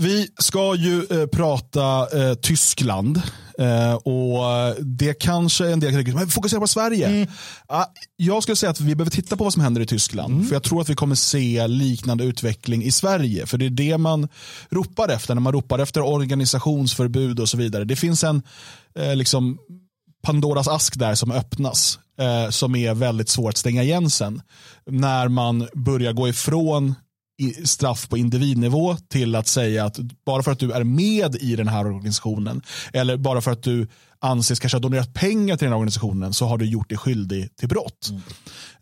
Vi ska ju eh, prata eh, Tyskland. Eh, och Det kanske en del tycker, men fokusera på Sverige. Mm. Uh, jag skulle säga att vi behöver titta på vad som händer i Tyskland. Mm. För Jag tror att vi kommer se liknande utveckling i Sverige. För det är det man ropar efter när man ropar efter organisationsförbud och så vidare. Det finns en eh, liksom Pandoras ask där som öppnas. Eh, som är väldigt svårt att stänga igen sen. När man börjar gå ifrån straff på individnivå till att säga att bara för att du är med i den här organisationen eller bara för att du anses kanske ha donerat pengar till den här organisationen så har du gjort dig skyldig till brott.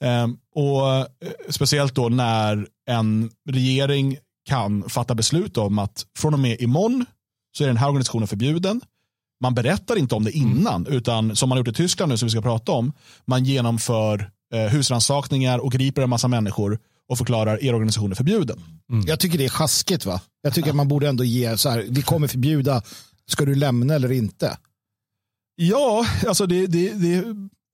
Mm. Um, och eh, Speciellt då när en regering kan fatta beslut om att från och med imorgon så är den här organisationen förbjuden. Man berättar inte om det innan, mm. utan som man har gjort i Tyskland nu som vi ska prata om, man genomför eh, husrannsakningar och griper en massa människor och förklarar er organisation är förbjuden. Mm. Jag tycker det är sjaskigt va? Jag tycker ja. att man borde ändå ge så här, vi kommer förbjuda, ska du lämna eller inte? Ja, alltså det, det, det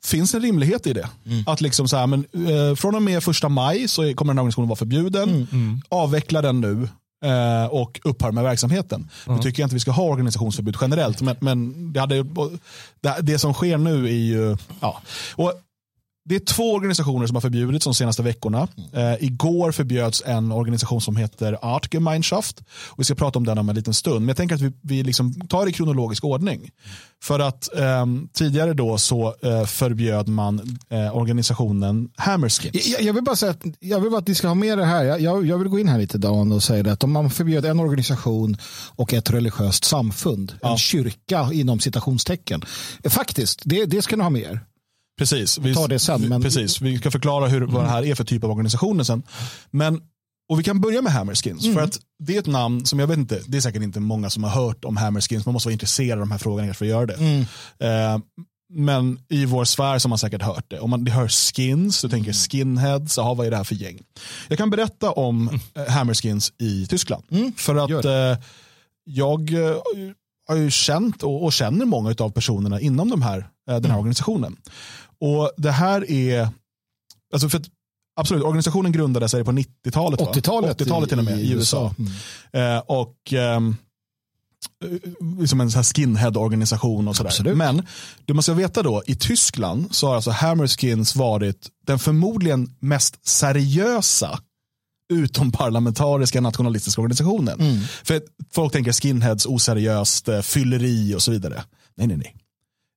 finns en rimlighet i det. Mm. Att liksom så här, men, eh, från och med första maj så kommer den här organisationen vara förbjuden. Mm. mm. Avveckla den nu eh, och upphör med verksamheten. Nu tycker jag inte vi ska ha organisationsförbud generellt, men, men det, hade, det, det som sker nu är ju... Ja. Och det är två organisationer som har förbjudits de senaste veckorna. Eh, igår förbjöds en organisation som heter Artgemeinschaft. Och vi ska prata om den om en liten stund. Men jag tänker att vi, vi liksom tar det i kronologisk ordning. För att eh, tidigare då så eh, förbjöd man eh, organisationen Hammerskins. Jag, jag, vill bara säga att, jag vill bara att ni ska ha med det här. Jag, jag vill gå in här lite Dan och säga att om man förbjöd en organisation och ett religiöst samfund, ja. en kyrka inom citationstecken. Faktiskt, det, det ska ni ha med er. Precis. Vi, tar det sen, men... precis. vi ska förklara hur, vad det här är för typ av organisationer sen. Men, och vi kan börja med Hammerskins. Mm. För att det är ett namn som jag vet inte, det är säkert inte många som har hört om Hammerskins. Man måste vara intresserad av de här frågorna för att göra det. Mm. Uh, men i vår sfär så har man säkert hört det. Om man hör skins, så tänker skinheads, aha, vad är det här för gäng? Jag kan berätta om mm. Hammerskins i Tyskland. Mm. För att uh, jag uh, har ju känt och, och känner många av personerna inom de här, den här mm. organisationen. Och det här är, alltså för att, absolut, organisationen grundade sig på 90-talet. 80-talet 80 till och med i, i USA. Mm. Eh, och eh, liksom en skinhead-organisation och sådär. Men du måste veta då, i Tyskland så har alltså Hammerskins varit den förmodligen mest seriösa utomparlamentariska nationalistiska organisationen. Mm. För folk tänker skinheads, oseriöst, eh, fylleri och så vidare. Nej, nej, nej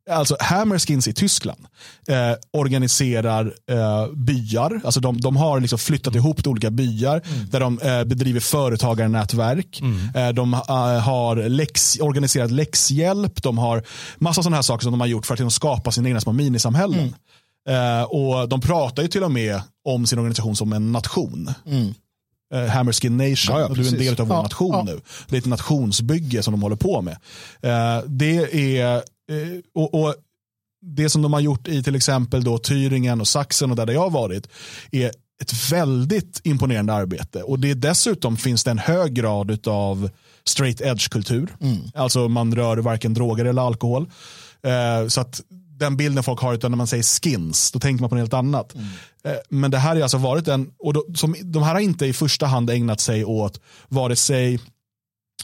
alltså Hammerskins i Tyskland eh, organiserar eh, byar. Alltså de, de har liksom flyttat ihop till olika byar mm. där de eh, bedriver företagarnätverk. Mm. Eh, de eh, har läx, organiserat läxhjälp. De har massa sådana här saker som de har gjort för att liksom, skapa sina egna små minisamhällen. Mm. Eh, och de pratar ju till och med om sin organisation som en nation. Mm. Hammerskin Nation. Ja, ja, du är en del av vår ja, nation nu. Det är ett nationsbygge som de håller på med. Det är och, och, det som de har gjort i till exempel då Thüringen och Sachsen och där, jag har varit är ett väldigt imponerande arbete. Och det är dessutom finns det en hög grad av straight edge-kultur. Mm. Alltså man rör varken droger eller alkohol. Eh, så att den bilden folk har utan när man säger skins, då tänker man på något helt annat. Mm. Eh, men det här har alltså varit en, och då, som, de här har inte i första hand ägnat sig åt vare sig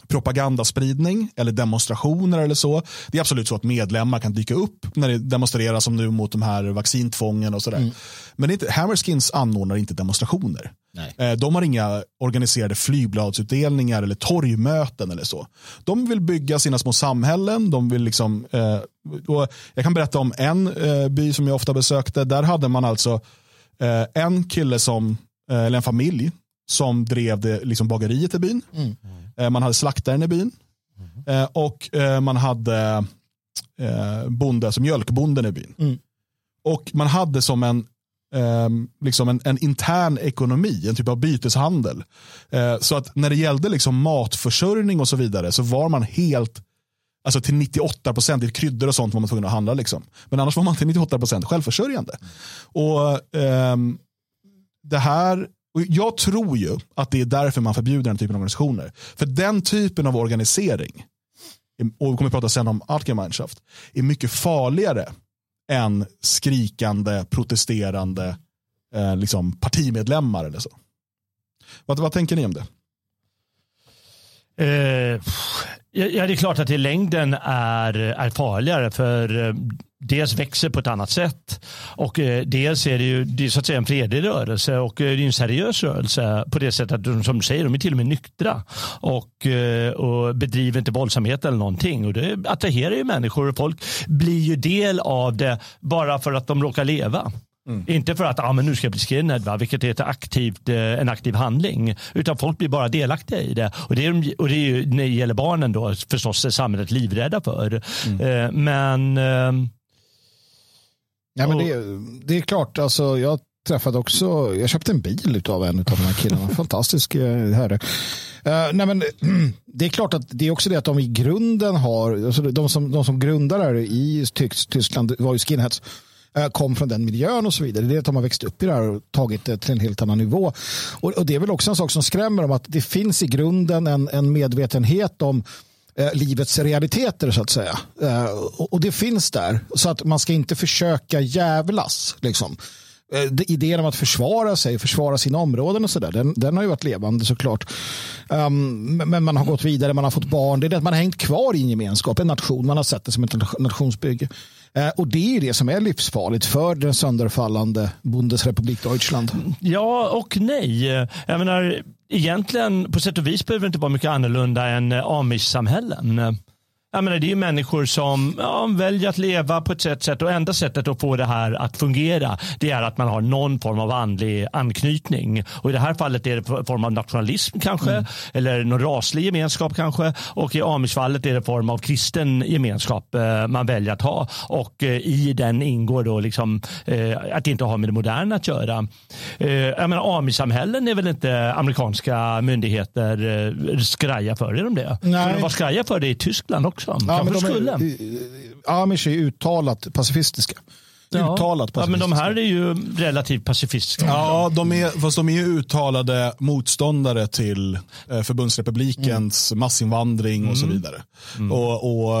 propagandaspridning eller demonstrationer eller så. Det är absolut så att medlemmar kan dyka upp när det demonstreras som nu mot de här vaccintvången och sådär. Mm. Men inte, Hammerskins anordnar inte demonstrationer. Nej. Eh, de har inga organiserade flygbladsutdelningar eller torgmöten eller så. De vill bygga sina små samhällen. De vill liksom, eh, jag kan berätta om en eh, by som jag ofta besökte. Där hade man alltså en kille som, eller en familj som drev det, liksom bageriet i byn. Mm. Eh, man hade slaktaren i byn. Mm. Och eh, man hade bonde, alltså mjölkbonden i byn. Mm. Och man hade som en, liksom en, en, intern ekonomi, en typ av byteshandel. Så att när det gällde liksom matförsörjning och så vidare så var man helt Alltså till 98 procent, kryddor och sånt var man tvungen att handla. Liksom. Men annars var man till 98 procent självförsörjande. Och eh, Det här och jag tror ju att det är därför man förbjuder den typen av organisationer. För den typen av organisering, och vi kommer att prata sen om Altgemeinschaft, är mycket farligare än skrikande, protesterande eh, liksom partimedlemmar eller så. Vad, vad tänker ni om det? Eh, ja, det är klart att det i längden är, är farligare för eh, dels växer på ett annat sätt och eh, dels är det ju det är så att säga en fredlig rörelse och eh, det är en seriös rörelse på det sättet att de, som du säger, de är till och med nyktra och, och bedriver inte våldsamhet eller någonting och det attraherar ju människor och folk blir ju del av det bara för att de råkar leva. Mm. Inte för att ah, men nu ska jag bli skinhead, va? vilket är ett aktivt, en aktiv handling. Utan folk blir bara delaktiga i det. Och det, är, och det är ju, när det gäller barnen då förstås är samhället livrädda för. Mm. Men Ja, men det, det är klart, alltså, jag träffade också, jag köpte en bil av en av de här killarna. Fantastisk eh, herre. Uh, nej, men, det är klart att det är också det att de i grunden har, alltså de, som, de som grundar det här i Tyskland var ju skinheads Eh, kom från den miljön och så vidare. Det är att de har växt upp i det här och tagit det till en helt annan nivå. Och, och det är väl också en sak som skrämmer om att det finns i grunden en, en medvetenhet om eh, livets realiteter så att säga. Eh, och, och, det finns där. Så att man ska inte försöka jävlas. Liksom. Eh, idén om att försvara sig, försvara sina områden och sådär, den, den har ju varit levande såklart. Um, men man har gått vidare, man har fått barn. Det är det att man har hängt kvar i en gemenskap, en nation. Man har sett det som ett nationsbygge. Uh, och det är det som är livsfarligt för den sönderfallande Bundesrepublik Deutschland. Ja och nej. Jag menar, egentligen på sätt och vis behöver det inte vara mycket annorlunda än eh, amish-samhällen. Jag menar, det är människor som ja, väljer att leva på ett sätt, sätt och enda sättet att få det här att fungera det är att man har någon form av andlig anknytning. Och I det här fallet är det en form av nationalism kanske mm. eller någon raslig gemenskap kanske och i Amish-fallet är det en form av kristen gemenskap eh, man väljer att ha och eh, i den ingår då liksom eh, att inte ha med det moderna att göra. Eh, jag menar, Amish-samhällen är väl inte amerikanska myndigheter eh, skraja för? Är de det? Nej. de var skraja för det i Tyskland också? Också. Ja, men de skulle. Är, Amish är uttalat pacifistiska. Ja. Uttalat ja, men de här är ju relativt pacifistiska. Ja, de är, fast de är ju uttalade motståndare till eh, förbundsrepublikens mm. massinvandring mm. och så mm. vidare. Mm. Och, och,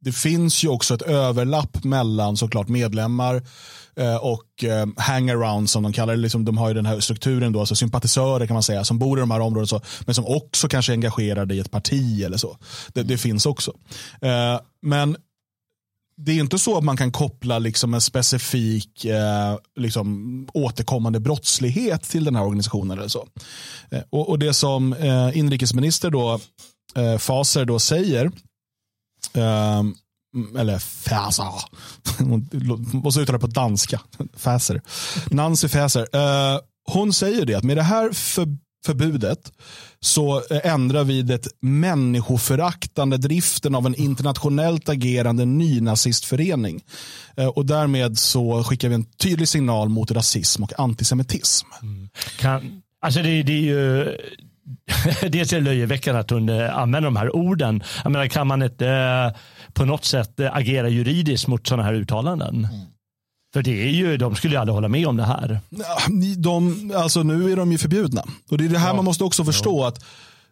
Det finns ju också ett överlapp mellan såklart medlemmar eh, Eh, och eh, hangaround som de kallar det. Liksom, de har ju den här strukturen, då, alltså sympatisörer kan man säga, som bor i de här områdena, så, men som också kanske är engagerade i ett parti eller så. Det, det finns också. Eh, men det är inte så att man kan koppla liksom en specifik eh, liksom, återkommande brottslighet till den här organisationen. eller så. Eh, och, och, Det som eh, inrikesminister då, eh, Faser då säger ehm, eller Fäsa. Måste uttala det på danska. Fäser. Nancy Fäser. Eh, hon säger det att med det här för, förbudet så eh, ändrar vi det människoföraktande driften av en internationellt agerande nynazistförening. Eh, och därmed så skickar vi en tydlig signal mot rasism och antisemitism. Mm. Kan, alltså det, det är ju dels är det löjeväckande att hon eh, använder de här orden. Jag menar, kan man inte eh, på något sätt eh, agera juridiskt mot sådana här uttalanden? Mm. För det är ju, de skulle ju aldrig hålla med om det här. De, alltså nu är de ju förbjudna. Och det är det här ja. man måste också förstå. Att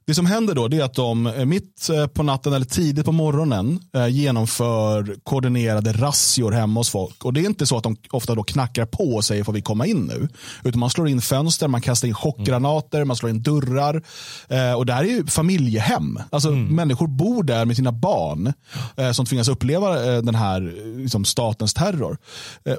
det som händer då är att de eh, mitt eh, på natten eller tidigt på morgonen eh, genomför koordinerade razzior hemma hos folk. Och Det är inte så att de ofta då knackar på och säger får vi komma in nu. Utan man slår in fönster, man kastar in chockgranater, man slår in dörrar. Och det här är ju familjehem. Alltså mm. Människor bor där med sina barn som tvingas uppleva den här liksom, statens terror.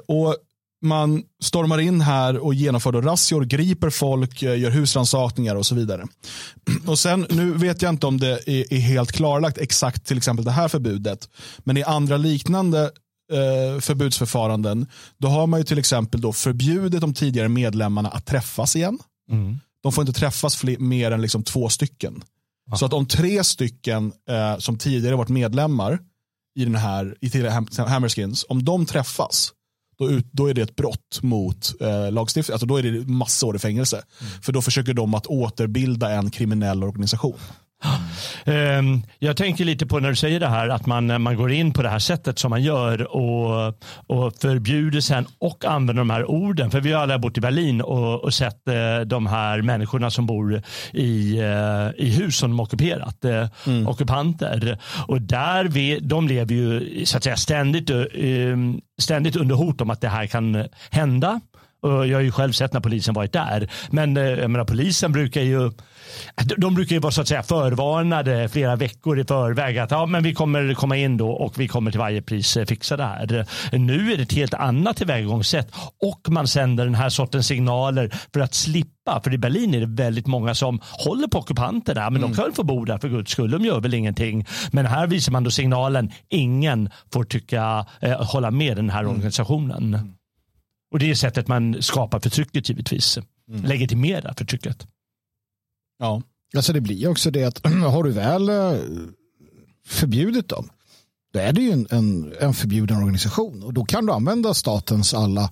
Och man stormar in här och genomför då razzior, griper folk, eh, gör husrannsakningar och så vidare. Och sen, nu vet jag inte om det är, är, helt klarlagt exakt till exempel det här förbudet, men i andra liknande eh, förbudsförfaranden, då har man ju till exempel då förbjudit de tidigare medlemmarna att träffas igen. Mm. De får inte träffas fler, mer än liksom två stycken. Aha. Så att om tre stycken eh, som tidigare varit medlemmar i den här, i Hammerskins, om de träffas, då, ut, då är det ett brott mot eh, lagstiftning. Alltså då är det massor i fängelse. Mm. För då försöker de att återbilda en kriminell organisation. Mm. Jag tänker lite på när du säger det här att man, man går in på det här sättet som man gör och, och förbjuder sen och använder de här orden. För vi har alla bott i Berlin och, och sett eh, de här människorna som bor i, eh, i hus som de ockuperat, eh, mm. ockupanter. Och där vi, de lever ju så att säga ständigt, ständigt under hot om att det här kan hända jag har ju själv sett när polisen varit där. Men eh, jag menar, polisen brukar ju de brukar ju vara så att säga förvarnade flera veckor i förväg att ja, men vi kommer komma in då och vi kommer till varje pris eh, fixa det här. Nu är det ett helt annat tillvägagångssätt och man sänder den här sortens signaler för att slippa. För i Berlin är det väldigt många som håller på ockupanterna. Men mm. de kan få bo där för guds skull. De gör väl ingenting. Men här visar man då signalen. Ingen får tycka, eh, hålla med den här mm. organisationen. Och det är sättet man skapar förtrycket givetvis. Mm. Legitimerar förtrycket. Ja. Alltså det blir också det att har du väl eh, förbjudit dem då är det ju en, en, en förbjuden organisation och då kan du använda statens alla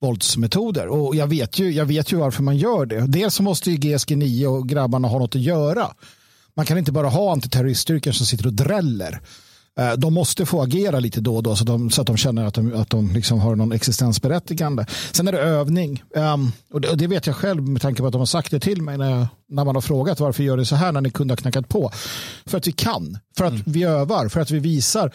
våldsmetoder. Och jag vet, ju, jag vet ju varför man gör det. Dels så måste ju GSG 9 och grabbarna ha något att göra. Man kan inte bara ha antiterroriststyrkor som sitter och dräller. Eh, de måste få agera lite då och då så, de, så att de känner att de, att de liksom har någon existensberättigande. Sen är det övning. Um, och, det, och, det, vet jag själv med tanke på att de har sagt det till mig när, när man har frågat varför gör det så här när ni kunde ha knackat på. För att vi kan, för att mm. vi övar, för att vi visar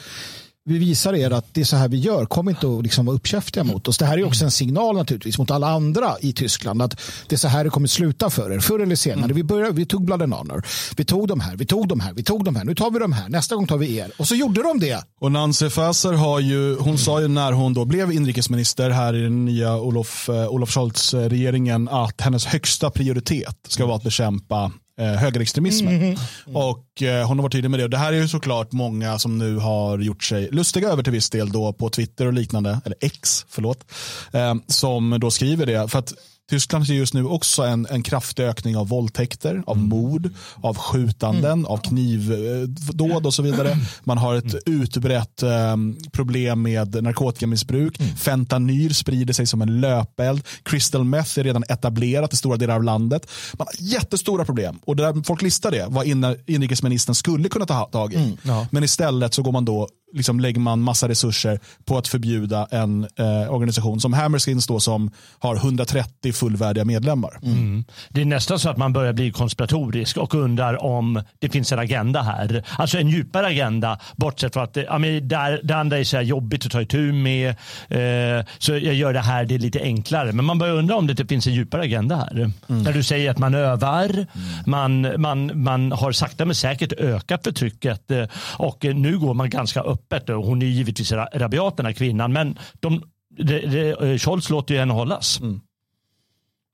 vi visar er att det är så här vi gör. Kom inte att liksom vara uppkäftiga mot oss. Det här är också en signal naturligtvis mot alla andra i Tyskland att det är så här det kommer sluta för er. Förr eller senare. Mm. Vi, började, vi tog Blood and Honor. Vi tog de här, vi tog de här, vi tog de här. Nu tar vi de här. Nästa gång tar vi er. Och så gjorde de det. Och Nancy Faeser har ju, hon sa ju när hon då blev inrikesminister här i den nya Olof, eh, Olof Scholz-regeringen att hennes högsta prioritet ska vara att bekämpa eh, högerextremismen. Mm, mm, Och eh, hon har varit tydlig med det. Och det här är ju såklart många som nu har gjort sig lustiga över till viss del då på Twitter och liknande, eller X, förlåt, eh, som då skriver det. För att Tyskland ser just nu också en, en kraftig ökning av våldtäkter, av mm. mord, av skjutanden, mm. av knivdåd och så vidare. Man har ett mm. utbrett eh, problem med narkotikamissbruk. Mm. Fentanyl sprider sig som en löpeld. Crystal meth är redan etablerat i stora delar av landet. Man har jättestora problem. Och där folk listar det, vad inrikesministern skulle kunna ta tag i. Mm. Ja. Men istället så går man då liksom lägger man massa resurser på att förbjuda en eh, organisation som Hammerskins då som har 130 fullvärdiga medlemmar. Mm. Det är nästan så att man börjar bli konspiratorisk och undrar om det finns en agenda här. Alltså en djupare agenda bortsett från att det, mean, där, det andra är så jobbigt att ta itu med. Eh, så jag gör det här, det är lite enklare. Men man börjar undra om det inte finns en djupare agenda här. Mm. När du säger att man övar, mm. man, man, man har sakta men säkert ökat förtrycket eh, och nu går man ganska öppet. Hon är givetvis rabiat den här kvinnan, men de, de, de, eh, Scholz låter ju henne hållas. Mm.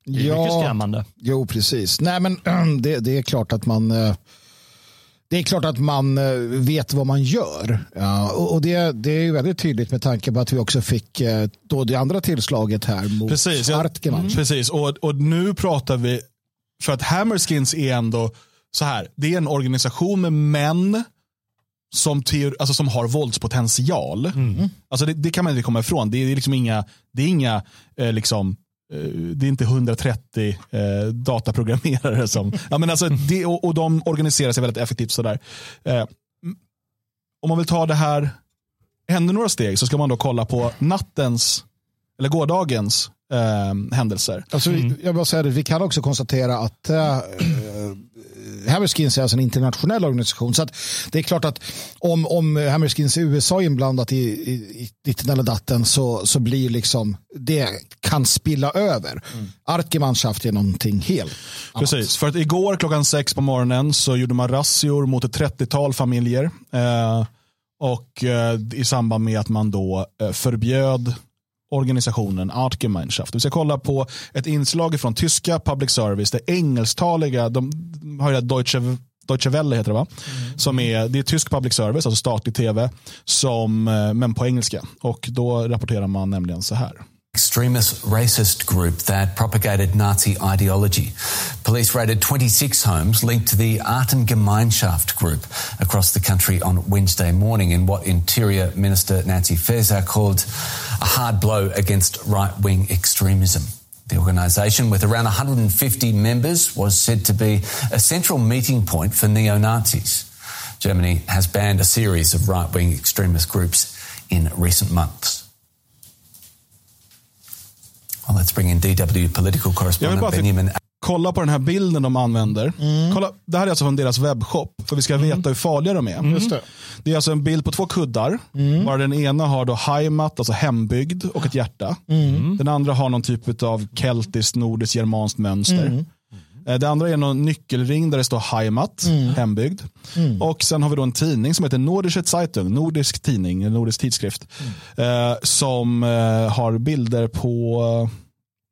Det är ja, mycket skrämmande. Jo, precis. Nej, men det, det är klart att man eh, det är klart att man eh, vet vad man gör. Ja, och det, det är väldigt tydligt med tanke på att vi också fick då det andra tillslaget här mot precis, ja, mm. Precis, och, och nu pratar vi, för att Hammerskins är ändå så här, det är en organisation med män som, teor, alltså som har våldspotential. Mm. Alltså det, det, kan man inte komma ifrån. Det är liksom inga, det är inga eh, liksom, det är inte 130 eh, dataprogrammerare som, ja, men alltså det, och, och, de organiserar sig väldigt effektivt. Sådär. Eh, om man vill ta det här ännu några steg så ska man då kolla på nattens, eller gårdagens eh, händelser. Alltså, mm. Jag vill säga det, vi kan också konstatera att äh, Hammerskins är alltså en internationell organisation. Så det är klart att om, om Hammerskins i USA är inblandat i, i, i ditten eller datten så, så blir liksom det kan spilla över. Mm. Arkemannschaft är någonting helt Precis, annat. för att igår klockan sex på morgonen så gjorde man razzior mot ett 30-tal familjer. Eh, och eh, i samband med att man då eh, förbjöd organisationen Artgemeinschaft. Vi ska kolla på ett inslag från tyska public service, det engelsktaliga, de har ju Deutsche Deutsche Welle heter det va? Mm. Som är, det är tysk public service, alltså statlig tv, som, eh, men på engelska. Och då rapporterar man nämligen så här. Extremist racist group that propagated Nazi ideology. Police raided 26 homes linked to the Artengemeinschaft group across the country on Wednesday morning in what Interior Minister Nancy Faeser called a hard blow against right-wing extremism. The organisation, with around 150 members, was said to be a central meeting point for neo-Nazis. Germany has banned a series of right-wing extremist groups in recent months. Well, let's bring in DW political correspondent Benjamin kolla på den här bilden de använder. Mm. Kolla, det här är alltså från deras webbshop, för vi ska mm. veta hur farliga de är. Mm. Det. det. är alltså en bild på två kuddar. Mm. Bara den ena har då Heimat, alltså hembygd och ett hjärta. Mm. Den andra har någon typ av keltiskt, nordiskt, germanskt mönster. Eh, det andra är någon nyckelring där det står Heimat, mm. hembygd. Mm. Och sen har vi då en tidning som heter Nordische Zeitung, nordisk tidning, en nordisk tidskrift. Mm. Eh, som eh, har bilder på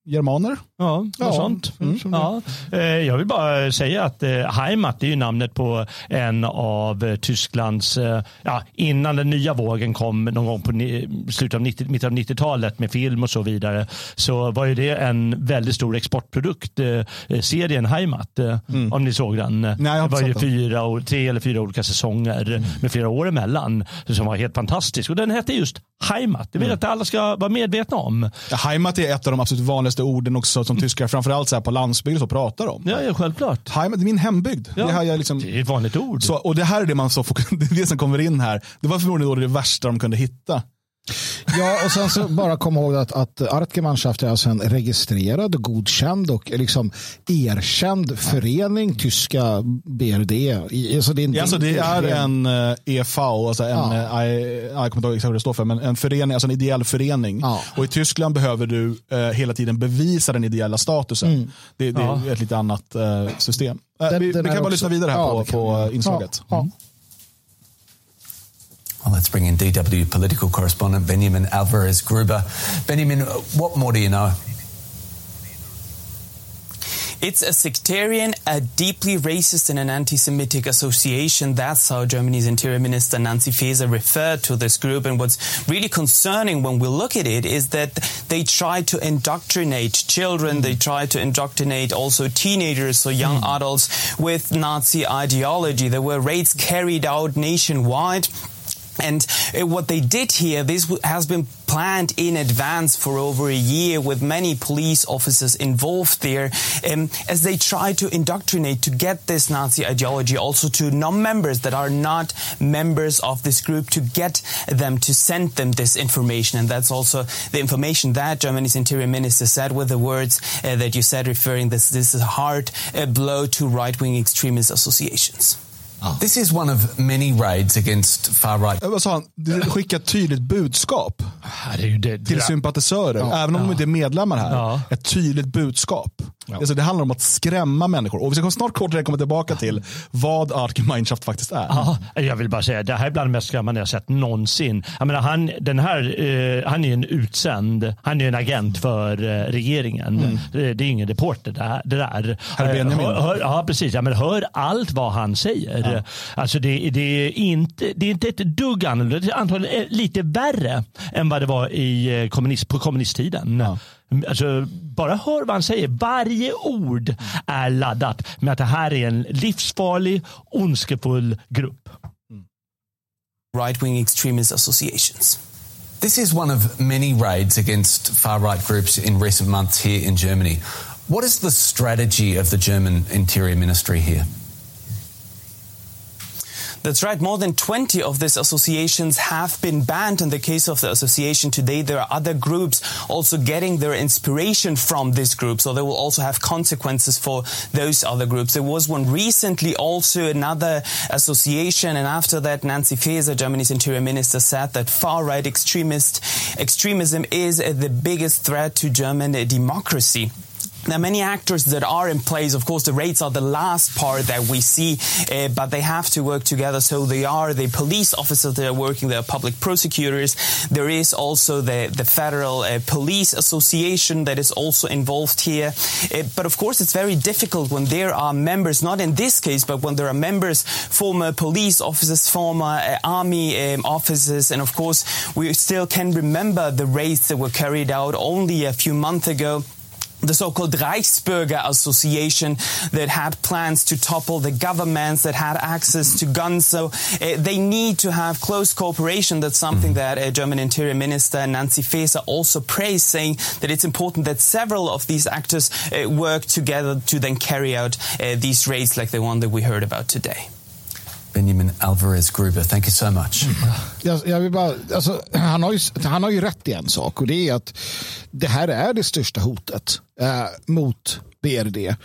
germaner. Ja, ja, sånt. Mm. Ja. Eh, jag vill bara säga att eh, Heimat är ju namnet på en av eh, Tysklands, ja, innan den nya vågen kom någon gång på slutet av 90, mitten av 90-talet med film och så vidare, så var ju det en väldigt stor exportprodukt, serien Heimat, mm. om ni såg den. Nej, det var ju fyra, tre eller fyra olika säsonger mm. med flera år emellan som var helt fantastisk. Och den hette just Heimat. Det vill jag mm. att alla ska vara medvetna om. Ja, Heimat är ett av de absolut vanligaste orden också som tyskar framförallt så här på landsbygden så pratar om. Ja, ja självklart. Heimat, min hembygd. Ja. Det, här jag liksom, det är ett vanligt ord. Så, och det här är det, man så, det, är det som kommer in här. Det var förmodligen det värsta de kunde hitta. Ja, och sen så bara kom ihåg att, att Artgemeinschaft är alltså en registrerad, godkänd och liksom erkänd förening, tyska BRD. Alltså det är, en, alltså det är en EV, eh, e alltså en, ja. Eh, jag kommer inte ihåg exakt vad det står för, men en förening, alltså en ideell förening. Ja. Och i Tyskland behöver du eh, hela tiden bevisa den ideella statusen. Mm. Det, det ja. är ett lite annat eh, system. Eh, den, vi, den vi kan bara också, lyssna vidare här på, på inslaget. Mm. Well, let's bring in DW political correspondent Benjamin Alvarez Gruber. Benjamin, what more do you know? It's a sectarian, a deeply racist and an anti-Semitic association. That's how Germany's Interior Minister Nancy Faeser referred to this group. And what's really concerning when we look at it is that they try to indoctrinate children. They try to indoctrinate also teenagers or young mm. adults with Nazi ideology. There were raids carried out nationwide and uh, what they did here, this has been planned in advance for over a year with many police officers involved there um, as they try to indoctrinate to get this Nazi ideology also to non-members that are not members of this group to get them to send them this information. And that's also the information that Germany's interior minister said with the words uh, that you said referring this, this is a hard uh, blow to right-wing extremist associations. This is one of many raids against far right. Vad sa han? Skicka ett tydligt budskap det, till sympatisörer, ja. även om ja. de inte är medlemmar här. Ja. Ett tydligt budskap. Ja. Alltså det handlar om att skrämma människor. Och vi ska snart kort komma tillbaka till vad Artgemeinschaft faktiskt är. Ja, jag vill bara säga, det här är bland det mest skrämmande jag sett någonsin. Jag menar, han, den här, eh, han är en utsänd, han är en agent för eh, regeringen. Mm. Det, det, är ingen reporter det, här, det där. Herr Benjamin. Hör, hör, ja, precis. Ja, men hör allt vad han säger. Ja. Alltså det, det, är inte, det är inte ett dugg annorlunda. Det är antagligen lite värre än vad det var i eh, kommunist, på kommunisttiden. Ja. Alltså, bara hör vad han säger. Varje ord är laddat med att det här är en livsfarlig, ondskefull grupp. Right-wing extremist associations. This is one of many raids against far-right groups in recent months here in Germany. What is the strategy of the German Interior Ministry here? That's right. More than 20 of these associations have been banned. In the case of the association today, there are other groups also getting their inspiration from this group. So they will also have consequences for those other groups. There was one recently also another association. And after that, Nancy Faeser, Germany's interior minister, said that far right extremist extremism is the biggest threat to German democracy. Are many actors that are in place. Of course, the rates are the last part that we see, uh, but they have to work together. So they are the police officers that are working, there are public prosecutors. There is also the, the Federal uh, Police Association that is also involved here. Uh, but of course, it's very difficult when there are members, not in this case, but when there are members, former police officers, former army um, officers, and of course, we still can remember the raids that were carried out only a few months ago the so-called Reichsbürger Association that had plans to topple the governments that had access to guns. So uh, they need to have close cooperation. That's something mm. that uh, German Interior Minister Nancy Faeser also praised, saying that it's important that several of these actors uh, work together to then carry out uh, these raids like the one that we heard about today. Benjamin Alvarez Gruber. Thank you so much. Jag, jag vill bara, alltså, han, har ju, han har ju rätt i en sak och det är att det här är det största hotet eh, mot BRD.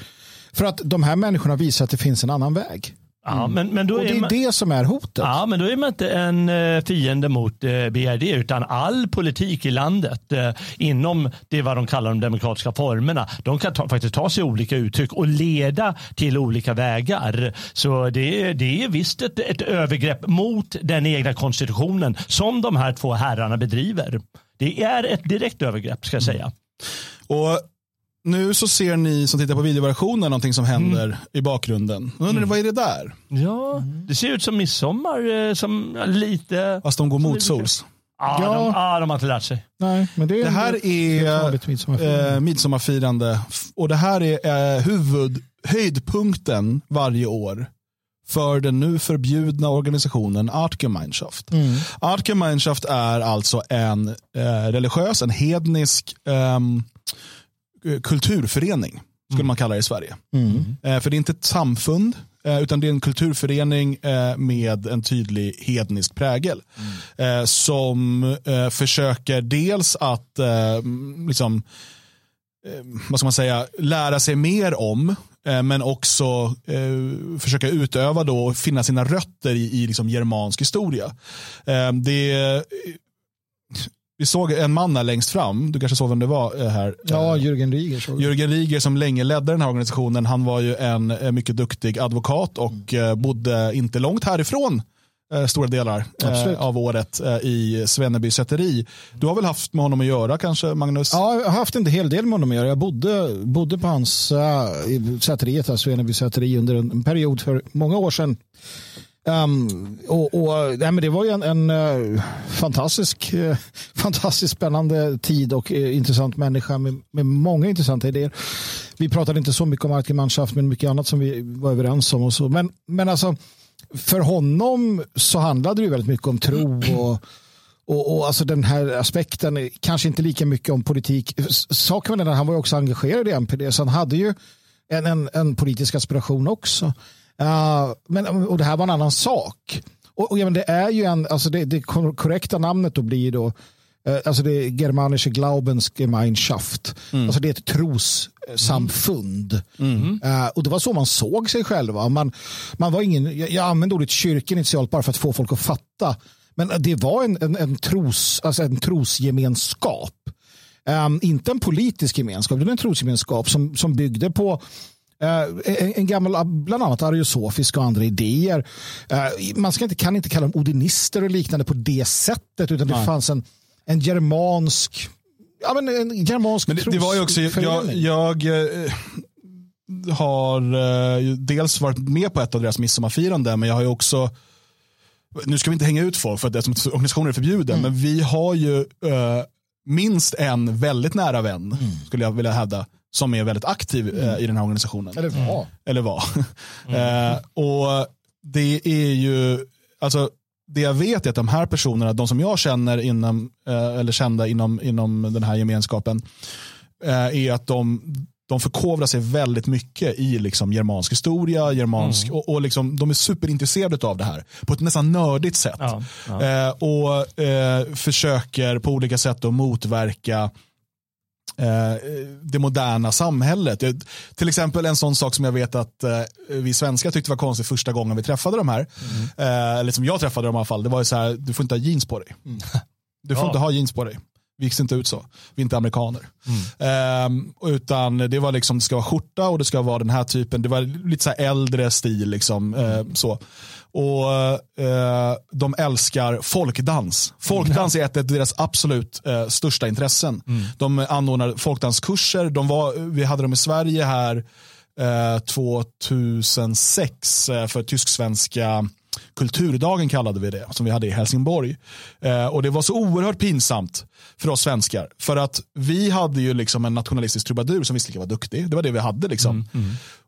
För att de här människorna visar att det finns en annan väg. Ja, men, men då och det är man, det som är hotet. Ja, men då är man inte en eh, fiende mot eh, BRD utan all politik i landet eh, inom det vad de kallar de demokratiska formerna. De kan ta, faktiskt ta sig olika uttryck och leda till olika vägar. Så det, är- det är visst ett, ett övergrepp mot den egna konstitutionen som de här två herrarna bedriver. Det är ett direkt övergrepp ska jag säga. Och nu så ser ni som tittar på videoversionen någonting som händer Mm. i bakgrunden. Nu undrar ni, vad är det där? Ja, det ser ut som midsommar eh, som lite... Fast de går motsols. Ja, Ja. De, ja, de har inte lärt sig. Nej, men det, är Det här är midsommarfirande. eh, midsommarfirande och det här är eh, huvud, höjdpunkten varje år för den nu förbjudna organisationen Artgemeinschaft. Mm. Artgemeinschaft är alltså en eh, religiös, en hednisk ehm, kulturförening skulle man kalla det i Sverige. Mm. Eh, för det är inte ett samfund, eh, utan det är en kulturförening eh, med en tydlig hednisk prägel. Eh, som eh, försöker dels att eh, liksom, eh, vad ska man säga, lära sig mer om, eh, men också eh, försöka utöva då och finna sina rötter i, i liksom germansk historia. Eh, det vi såg en man här längst fram, du kanske såg vem det var eh, här. Ja, Eh, Jürgen Rieger. såg jag. Jörgen Rieger som länge ledde den här organisationen, han var ju en eh, mycket duktig advokat och eh, bodde inte långt härifrån stora delar Absolut. av året i Svenneby säteri. Du har väl haft med honom att göra kanske Magnus? Ja, jag har haft en hel del med honom att göra. Jag bodde, bodde på hans uh, säteriet, alltså Eneby säteri, under en, en period för många år sedan. Um, och, och, nej, men det var ju en, en uh, fantastisk, uh, fantastiskt spännande tid och uh, intressant människa med, med många intressanta idéer. Vi pratade inte så mycket om Artgemeinschaft men mycket annat som vi var överens om. Och så. Men, men alltså, för honom så handlade det ju väldigt mycket om tro och och, och alltså den här aspekten, kanske inte lika mycket om politik. Saken med den, han var ju också engagerad i MPD, så han hade ju en, en, en politisk aspiration också. Uh, men, och det här var en annan sak. Och, och ja, men det är ju en, alltså det, det kor- korrekta namnet då blir då, eh, alltså det är Germanische Glaubensgemeinschaft. Alltså det är ett trossamfund. Eh, och det var så man såg sig själva. Man, man var ingen, jag, jag använde ordet kyrka initialt bara för att få folk att fatta. Men det var en, en, en, tros, alltså en trosgemenskap. Um, inte en politisk gemenskap, det var en trosgemenskap som, som byggde på eh, en, en gammal, bland annat ariosofiska och andra idéer. Eh, man ska inte, kan inte kalla dem odinister och liknande på det sättet, utan det fanns en, en germansk Ja, men en germansk Men det, det var ju också, jag, jag eh, har eh, dels varit med på ett av deras midsommarfirande, men jag har ju också, nu ska vi inte hänga ut folk för att eftersom organisationen är förbjuden, men vi har ju eh, minst en väldigt nära vän, skulle jag vilja hävda, som är väldigt aktiv eh, i den här organisationen. Eller var. Eller var. eh, och det är ju, alltså det jag vet är att de här personerna, de som jag känner inom, eh, eller kända inom, inom den här gemenskapen, eh, är att de, de förkovrar sig väldigt mycket i liksom germansk historia, germansk, och, och liksom, de är superintresserade av det här på ett nästan nördigt sätt. Ja, ja. Eh, och eh, försöker på olika sätt att motverka det moderna samhället. Till exempel en sån sak som jag vet att eh, vi svenskar tyckte var konstigt första gången vi träffade de här. Eh, eller som jag träffade dem i alla fall. Det var ju så här, du får inte ha jeans på dig. Du får Ja. inte ha jeans på dig. Vi ser inte ut så. Vi är inte amerikaner. Ehm, utan det var liksom, det ska vara skjorta och det ska vara den här typen. Det var lite så äldre stil. Liksom, eh, så. Och eh, De älskar folkdans. Folkdans är ett av deras absolut eh, största intressen. De anordnar folkdanskurser. De var, vi hade dem i Sverige här eh, 2006 eh, för tysk-svenska kulturdagen kallade vi det, som vi hade i Helsingborg. Eh, och det var så oerhört pinsamt för oss svenskar. För att vi hade ju liksom en nationalistisk trubadur som visserligen var duktig. Det var det vi hade. liksom.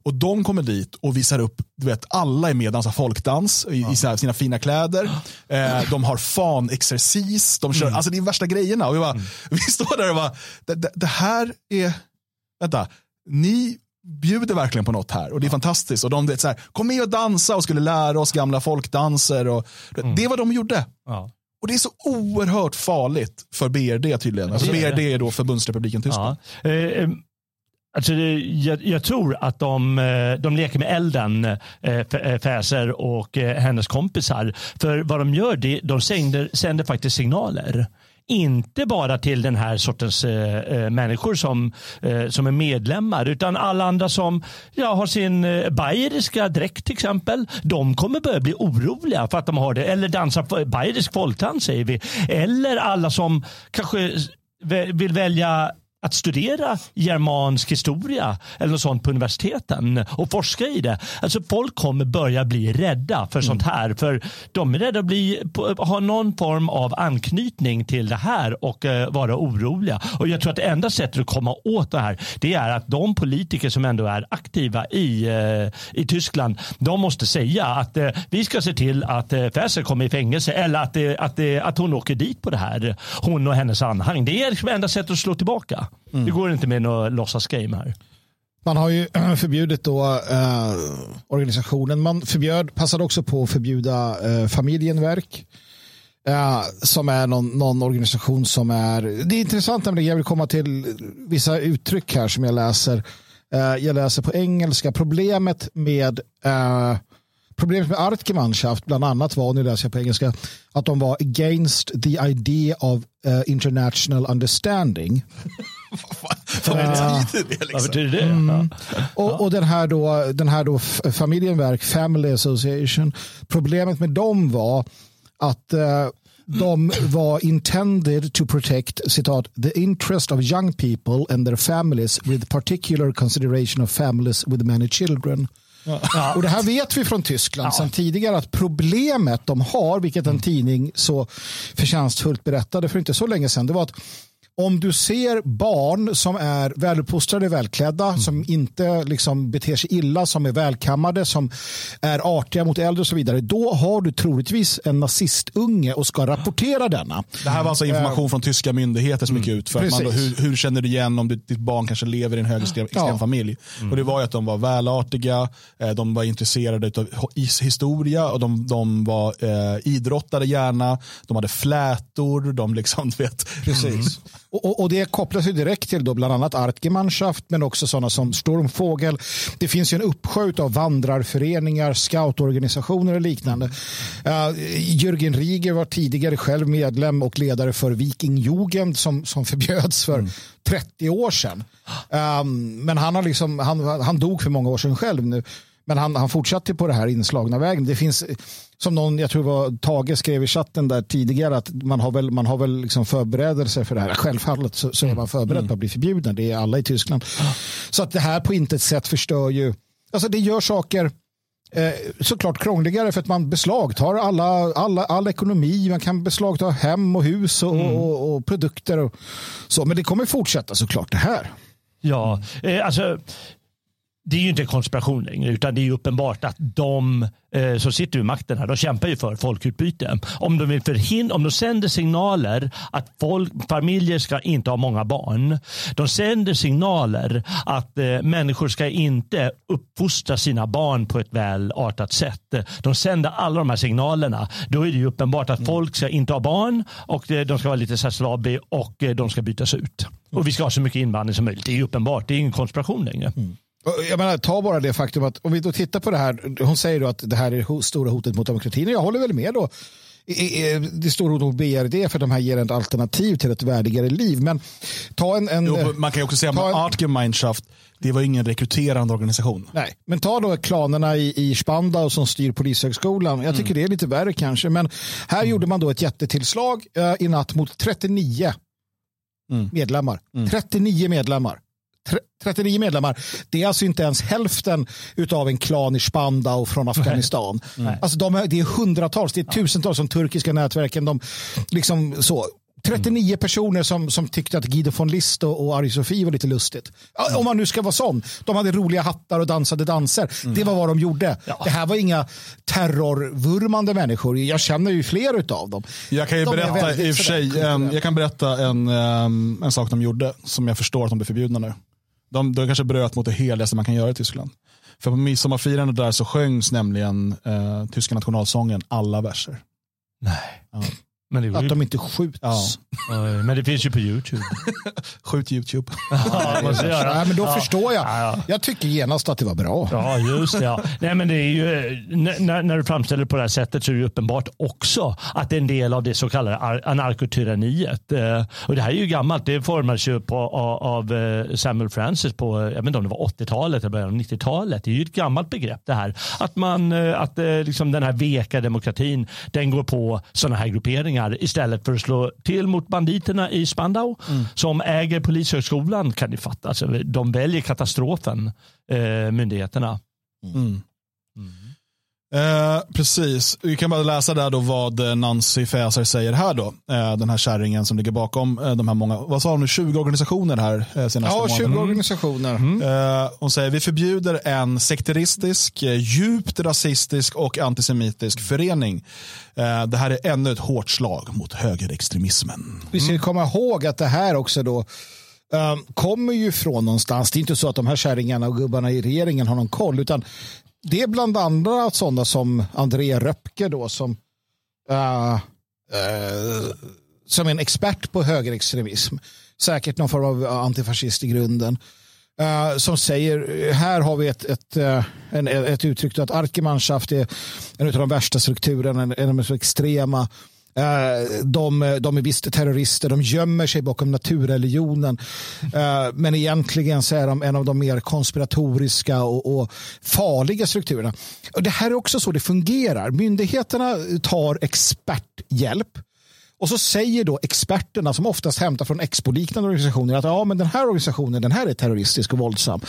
Och de kommer dit och visar upp, du vet, alla är med och dansar folkdans i, i sina, fina kläder. Eh, de har fanexercis, de kör, alltså det är värsta grejerna. Och vi, bara, vi står där och bara, det, det, det här är, vänta, ni bjuder verkligen på något här och det är fantastiskt. Och de vet så här, kom med och dansa och skulle lära oss gamla folkdanser. Och, mm. Det var de gjorde. Ja. Och det är så oerhört farligt för BRD tydligen. Alltså BRD är då Förbundsrepubliken Tyskland. Ja. Eh, eh, Alltså, jag, jag, tror att de, eh, de leker med elden, eh, Fäser och hennes kompisar. För vad de gör, det, de sänder, sänder faktiskt signaler. Inte bara till den här sortens eh, eh, människor som, eh, som är medlemmar utan alla andra som ja, har sin eh, bayeriska dräkt till exempel. De kommer börja bli oroliga för att de har det. Eller dansar bayerisk folkdans säger vi. Eller alla som kanske vill välja att studera germansk historia eller något sånt på universiteten och forska i det. Alltså folk kommer börja bli rädda för mm. sånt här. För de är rädda att bli, ha någon form av anknytning till det här och uh, vara oroliga. Och jag tror att det enda sättet att komma åt det här det är att de politiker som ändå är aktiva i, uh, i Tyskland de måste säga att uh, vi ska se till att uh, Fäser kommer i fängelse eller att, att, att hon åker dit på det här. Hon och hennes anhang. Det är liksom enda sättet att slå tillbaka. Mm. Det går inte med något låtsasgame här. Man har ju förbjudit då, eh, organisationen. Man förbjöd, passade också på att förbjuda eh, Familjenverk. Eh, som är någon, någon, organisation som är... Det är intressant, nämligen, jag vill komma till vissa uttryck här som jag läser. Eh, jag läser på engelska. Problemet med eh, Problemet med Artgemeinschaft bland annat var, nu läser jag på engelska, att de var against the idea of uh, international understanding. Vad betyder det? Liksom? Vad betyder det? Mm. Och, och, den här då, den här då familjenverk, Family Association, problemet med dem var att uh, de var intended to protect citat, the interest of young people and their families with particular consideration of families with many children. Ja. Och det här vet vi från Tyskland ja. sedan tidigare att problemet de har, vilket en mm. tidning så förtjänstfullt berättade för inte så länge sedan, det var att om du ser barn som är väluppfostrade, välklädda, mm. som inte liksom beter sig illa, som är välkammade, som är artiga mot äldre och så vidare, då har du troligtvis en nazistunge och ska rapportera denna. Det här var alltså information uh, från tyska myndigheter som gick mm. ut. För att man hur, hur, känner du igen om ditt barn kanske lever i en högerextrem ja. familj? Mm. Och det var ju att de var välartiga, eh, de var intresserade av historia och de, de var eh, idrottade gärna, de hade flätor, de liksom, vet. Precis. Och, och, det kopplas ju direkt till då bland annat Artgemeinschaft men också sådana som Stormfågel. Det finns ju en uppsjö av vandrarföreningar, scoutorganisationer och liknande. Uh, Jürgen Rieger var tidigare själv medlem och ledare för Vikingjugend som, som förbjöds för mm. 30 år sedan. Um, men han, har liksom, han, han dog för många år sedan själv nu. Men han, han fortsatte på det här inslagna vägen. Det finns, som någon, jag tror var Tage skrev i chatten där tidigare, att man har väl, man har väl liksom förberedelser för det här. Självfallet så, så är man förberedd mm. på att bli förbjuden. Det är alla i Tyskland. Så att det här på intet sätt förstör ju, alltså det gör saker eh, såklart krångligare för att man beslagtar alla, alla, all ekonomi. Man kan beslagta hem och hus och, mm. och, och produkter. Och så. Men det kommer fortsätta såklart det här. Ja, eh, alltså det är ju inte en konspiration längre utan det är uppenbart att de eh, som sitter vid makten här, de kämpar ju för folkutbyte. Om de vill förhindra, om de sänder signaler att folk, familjer ska inte ha många barn. De sänder signaler att eh, människor ska inte uppfostra sina barn på ett välartat sätt. De sänder alla de här signalerna. Då är det ju uppenbart att folk ska inte ha barn och eh, de ska vara lite slabi och eh, de ska bytas ut. Och vi ska ha så mycket invandring som möjligt. Det är ju uppenbart. Det är ingen konspiration längre. Mm. Jag menar, ta bara det faktum att om vi då tittar på det här. Hon säger då att det här är det stora hotet mot demokratin. Och jag håller väl med då. Det stora hotet mot BRD för att de här ger ett alternativ till ett värdigare liv. Men ta en... en jo, man kan ju också säga att Artgemeinschaft det var ingen rekryterande organisation. Nej, men ta då klanerna i, i Spandau som styr Polishögskolan. Jag tycker mm. det är lite värre kanske. Men här mm. gjorde man då ett jättetillslag uh, i natt mot 39 mm. medlemmar. 39 mm. medlemmar. 39 medlemmar. Det är alltså inte ens hälften av en klan i Spandau från Afghanistan. Nej. Alltså de, det är hundratals, det är tusentals som turkiska nätverken. De, liksom så. 39 mm. personer som, som tyckte att Guido von List och, och Ari-Sofie var lite lustigt. Mm. Om man nu ska vara sån. De hade roliga hattar och dansade danser. Mm. Det var vad de gjorde. Ja. Det här var inga terrorvurmande människor. Jag känner ju fler av dem. Jag kan ju de berätta i och för sig, en, jag kan berätta en, en sak de gjorde som jag förstår att de blir förbjudna nu. De, de kanske bröt mot det heligaste man kan göra i Tyskland. För på midsommarfirandet där så sjöngs nämligen eh, tyska nationalsången alla verser. Nej. Ja. Det, Att ju, de inte skjuts. Ja. men det finns ju på YouTube. Skjut YouTube. Ja, måste göra. Nej, men då Ja. förstår jag. Ja, ja. Jag tycker genast att det var bra. Ja, just det. Ja. Nej, men det är ju, eh, när, när du framställer det på det här sättet så är det uppenbart också att det är en del av det så kallade ar- anarkotyranniet. Eh, Och det här är ju gammalt. Det formades ju på, av, eh, Samuel Francis på, jag vet inte om det var 80-talet eller början av 90-talet. Det är ju ett gammalt begrepp det här. Att, man, att liksom den här veka demokratin, den går på sådana här grupperingar istället för att slå till mot banditerna i Spandau som äger polishögskolan kan ni fatta. Alltså, de väljer katastrofen, eh, myndigheterna. Mm. Eh, precis, vi kan bara läsa där då vad eh, Nancy Faeser säger här då. Eh, den här kärringen som ligger bakom eh, de här många, vad sa hon nu, 20 organisationer här eh, senaste Ja, 20 månaden. organisationer. Eh, hon säger vi förbjuder en sekteristisk, djupt rasistisk och antisemitisk förening. Det här är ännu ett hårt slag mot högerextremismen. Vi ska komma ihåg att det här också då kommer ju från någonstans. Det är inte så att de här kärringarna och gubbarna i regeringen har någon koll, utan det är bland andra sådana som André Röpke då som uh, uh, som är en expert på högerextremism. Säkert någon form av antifascist i grunden. Uh, som säger, här har vi ett, ett, uh, en, ett uttryck att Arkemanschaft är en av de värsta strukturerna, en, en av de mest extrema. Uh, de, de är visst terrorister, de gömmer sig bakom naturreligionen. Uh, men egentligen så är de en av de mer konspiratoriska och, och farliga strukturerna. Och det här är också så det fungerar. Myndigheterna tar experthjälp. Och så säger då experterna som oftast hämtar från Expo-liknande organisationer att ja, men den här organisationen den här är terroristisk och våldsam.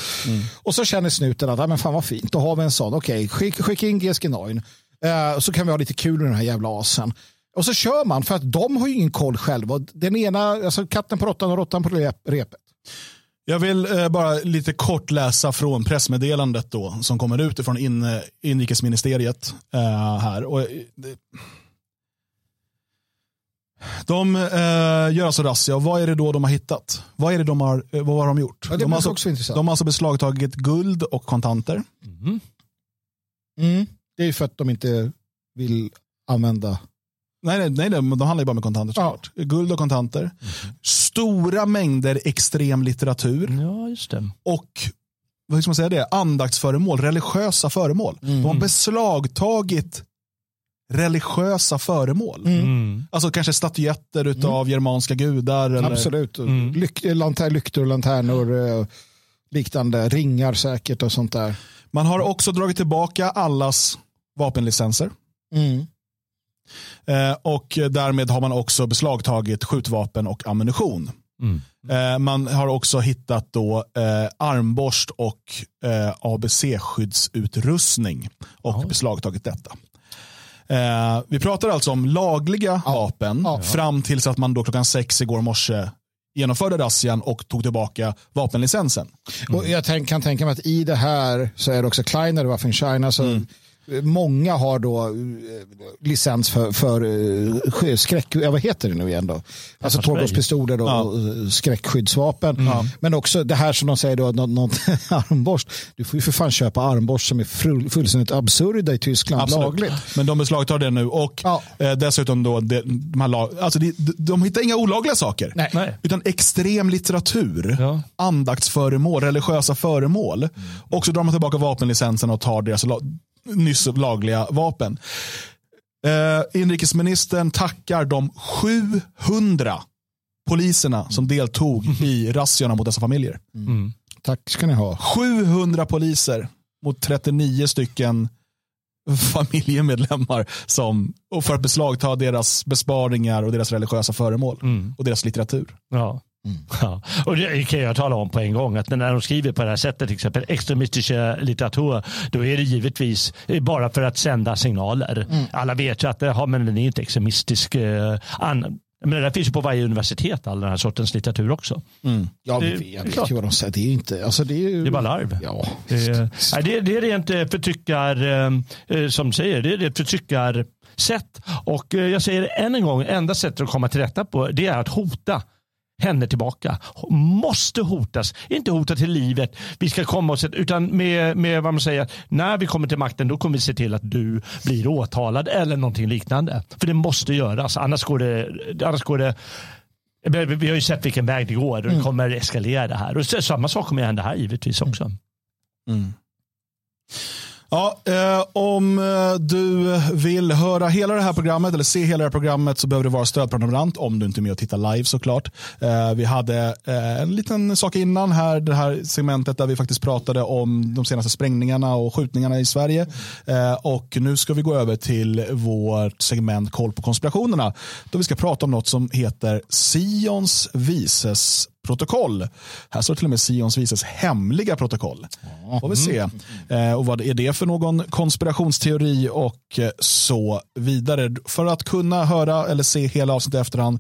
Och så känner snuten att ja, men fan vad fint, då har vi en sån. Okej, skick, skicka in GSG 9 eh, så kan vi ha lite kul med den här jävla asen. Och så kör man för att de har ju ingen koll själva. Den ena, alltså katten på råttan och råttan på rep, repet. Jag vill eh, bara lite kort läsa från pressmeddelandet då, som kommer ut ifrån in, inrikesministeriet eh, här. Och, eh, det, de eh, gör alltså razzia och vad är det då de har hittat? Vad är det de har, eh, vad har de gjort? Ja, det de, har alltså, de har alltså beslagtagit guld och kontanter. Mm. Det är ju för att de inte vill använda. Nej, nej, nej, de handlar ju bara med kontanter såklart. Guld och kontanter. Stora mängder extrem litteratur. Ja, just det. och vad ska man säga det? andaktsföremål, religiösa föremål. De har beslagtagit religiösa föremål. Mm. Alltså kanske statyetter utav germanska gudar. Eller, Absolut. Mm. Lyk, lantär, lyktor, lanternor, eh, liknande, ringar säkert och sånt där. Man har också dragit tillbaka allas vapenlicenser. Mm. Eh, och därmed har man också beslagtagit skjutvapen och ammunition. Mm. Eh, man har också hittat då eh, armborst och ABC-skyddsutrustning och beslagtagit detta. Vi pratar alltså om lagliga vapen Ja. fram tills att man då klockan sex igår morse genomförde razzian och tog tillbaka vapenlicensen. Och jag tänk, kan tänka mig att i det här så är det också Kleiner Waffen China. Så Många har då eh, licens för, för eh, skräck, ja, vad heter det nu igen då? Alltså tårgaspistoler och, Ja. eh, skräckskyddsvapen. Men också det här som de säger då, något, något armborst. Du får ju för fan köpa armborst som är full, fullständigt absurda i Tyskland lagligt. Men de beslagtar det nu och Ja. eh, dessutom då, de, de, här lag, alltså de, de, hittar inga olagliga saker. Nej. Nej. Utan extrem litteratur, Ja. andaktsföremål, religiösa föremål. Och så drar man tillbaka vapenlicensen och tar deras nyss lagliga vapen. Eh, inrikesministern tackar de 700 poliserna som deltog i razziorna mot dessa familjer. Tack ska ni ha. 700 poliser mot 39 stycken familjemedlemmar som, och för att beslagta deras besparingar och deras religiösa föremål och deras litteratur. Ja. Ja. Och det kan jag tala om på en gång att när de skriver på det här sättet, till exempel extremistiska litteratur, då är det givetvis bara för att sända signaler. Alla vet ju att ja, men den är inte extremistisk. Eh, an, men det finns ju på varje universitet, all den här sortens litteratur också. Ja, Det- vi är vet klart. ju vad de säger. Det är ju inte, alltså det är ju... Det är bara larv. Ja, Det är, det, är- det är rent eh, förtryckar, eh, eh, som säger, det är ett förtryckarsätt. Och eh, jag säger det än en gång, enda sättet att komma till rätta på det är att hota henne tillbaka. Måste hotas. Inte hota till livet. Vi ska komma oss, utan med, med vad man säger, när vi kommer till makten då kommer vi se till att du blir åtalad eller någonting liknande. För det måste göras. Annars går det, annars går det vi har ju sett vilken väg det går och det mm. kommer eskalera det här. Och samma sak kommer hända här givetvis också. Mm. Ja, eh, om eh, du vill höra hela det här programmet eller se hela det här programmet så behöver du vara stödprenumerant om du inte är med och tittar live såklart. Eh, vi hade eh, en liten sak innan här, det här segmentet där vi faktiskt pratade om de senaste sprängningarna och skjutningarna i Sverige. Eh, och nu ska vi gå över till vårt segment Koll på konspirationerna. Då vi ska prata om något som heter Sions vises protokoll. Här står till och med Sions vises hemliga protokoll. Får vi se. Eh, och vad är det för någon konspirationsteori och eh, så vidare. För att kunna höra eller se hela avsnittet i efterhand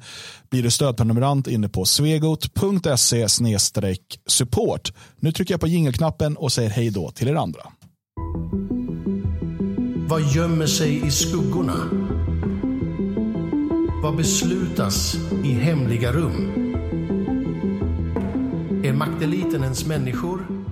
blir du stödprenumerant inne på svegot.se support. Nu trycker jag på jingelknappen och säger hej då till er andra. Vad gömmer sig i skuggorna? Vad beslutas i hemliga rum? Är makteliten ens människor?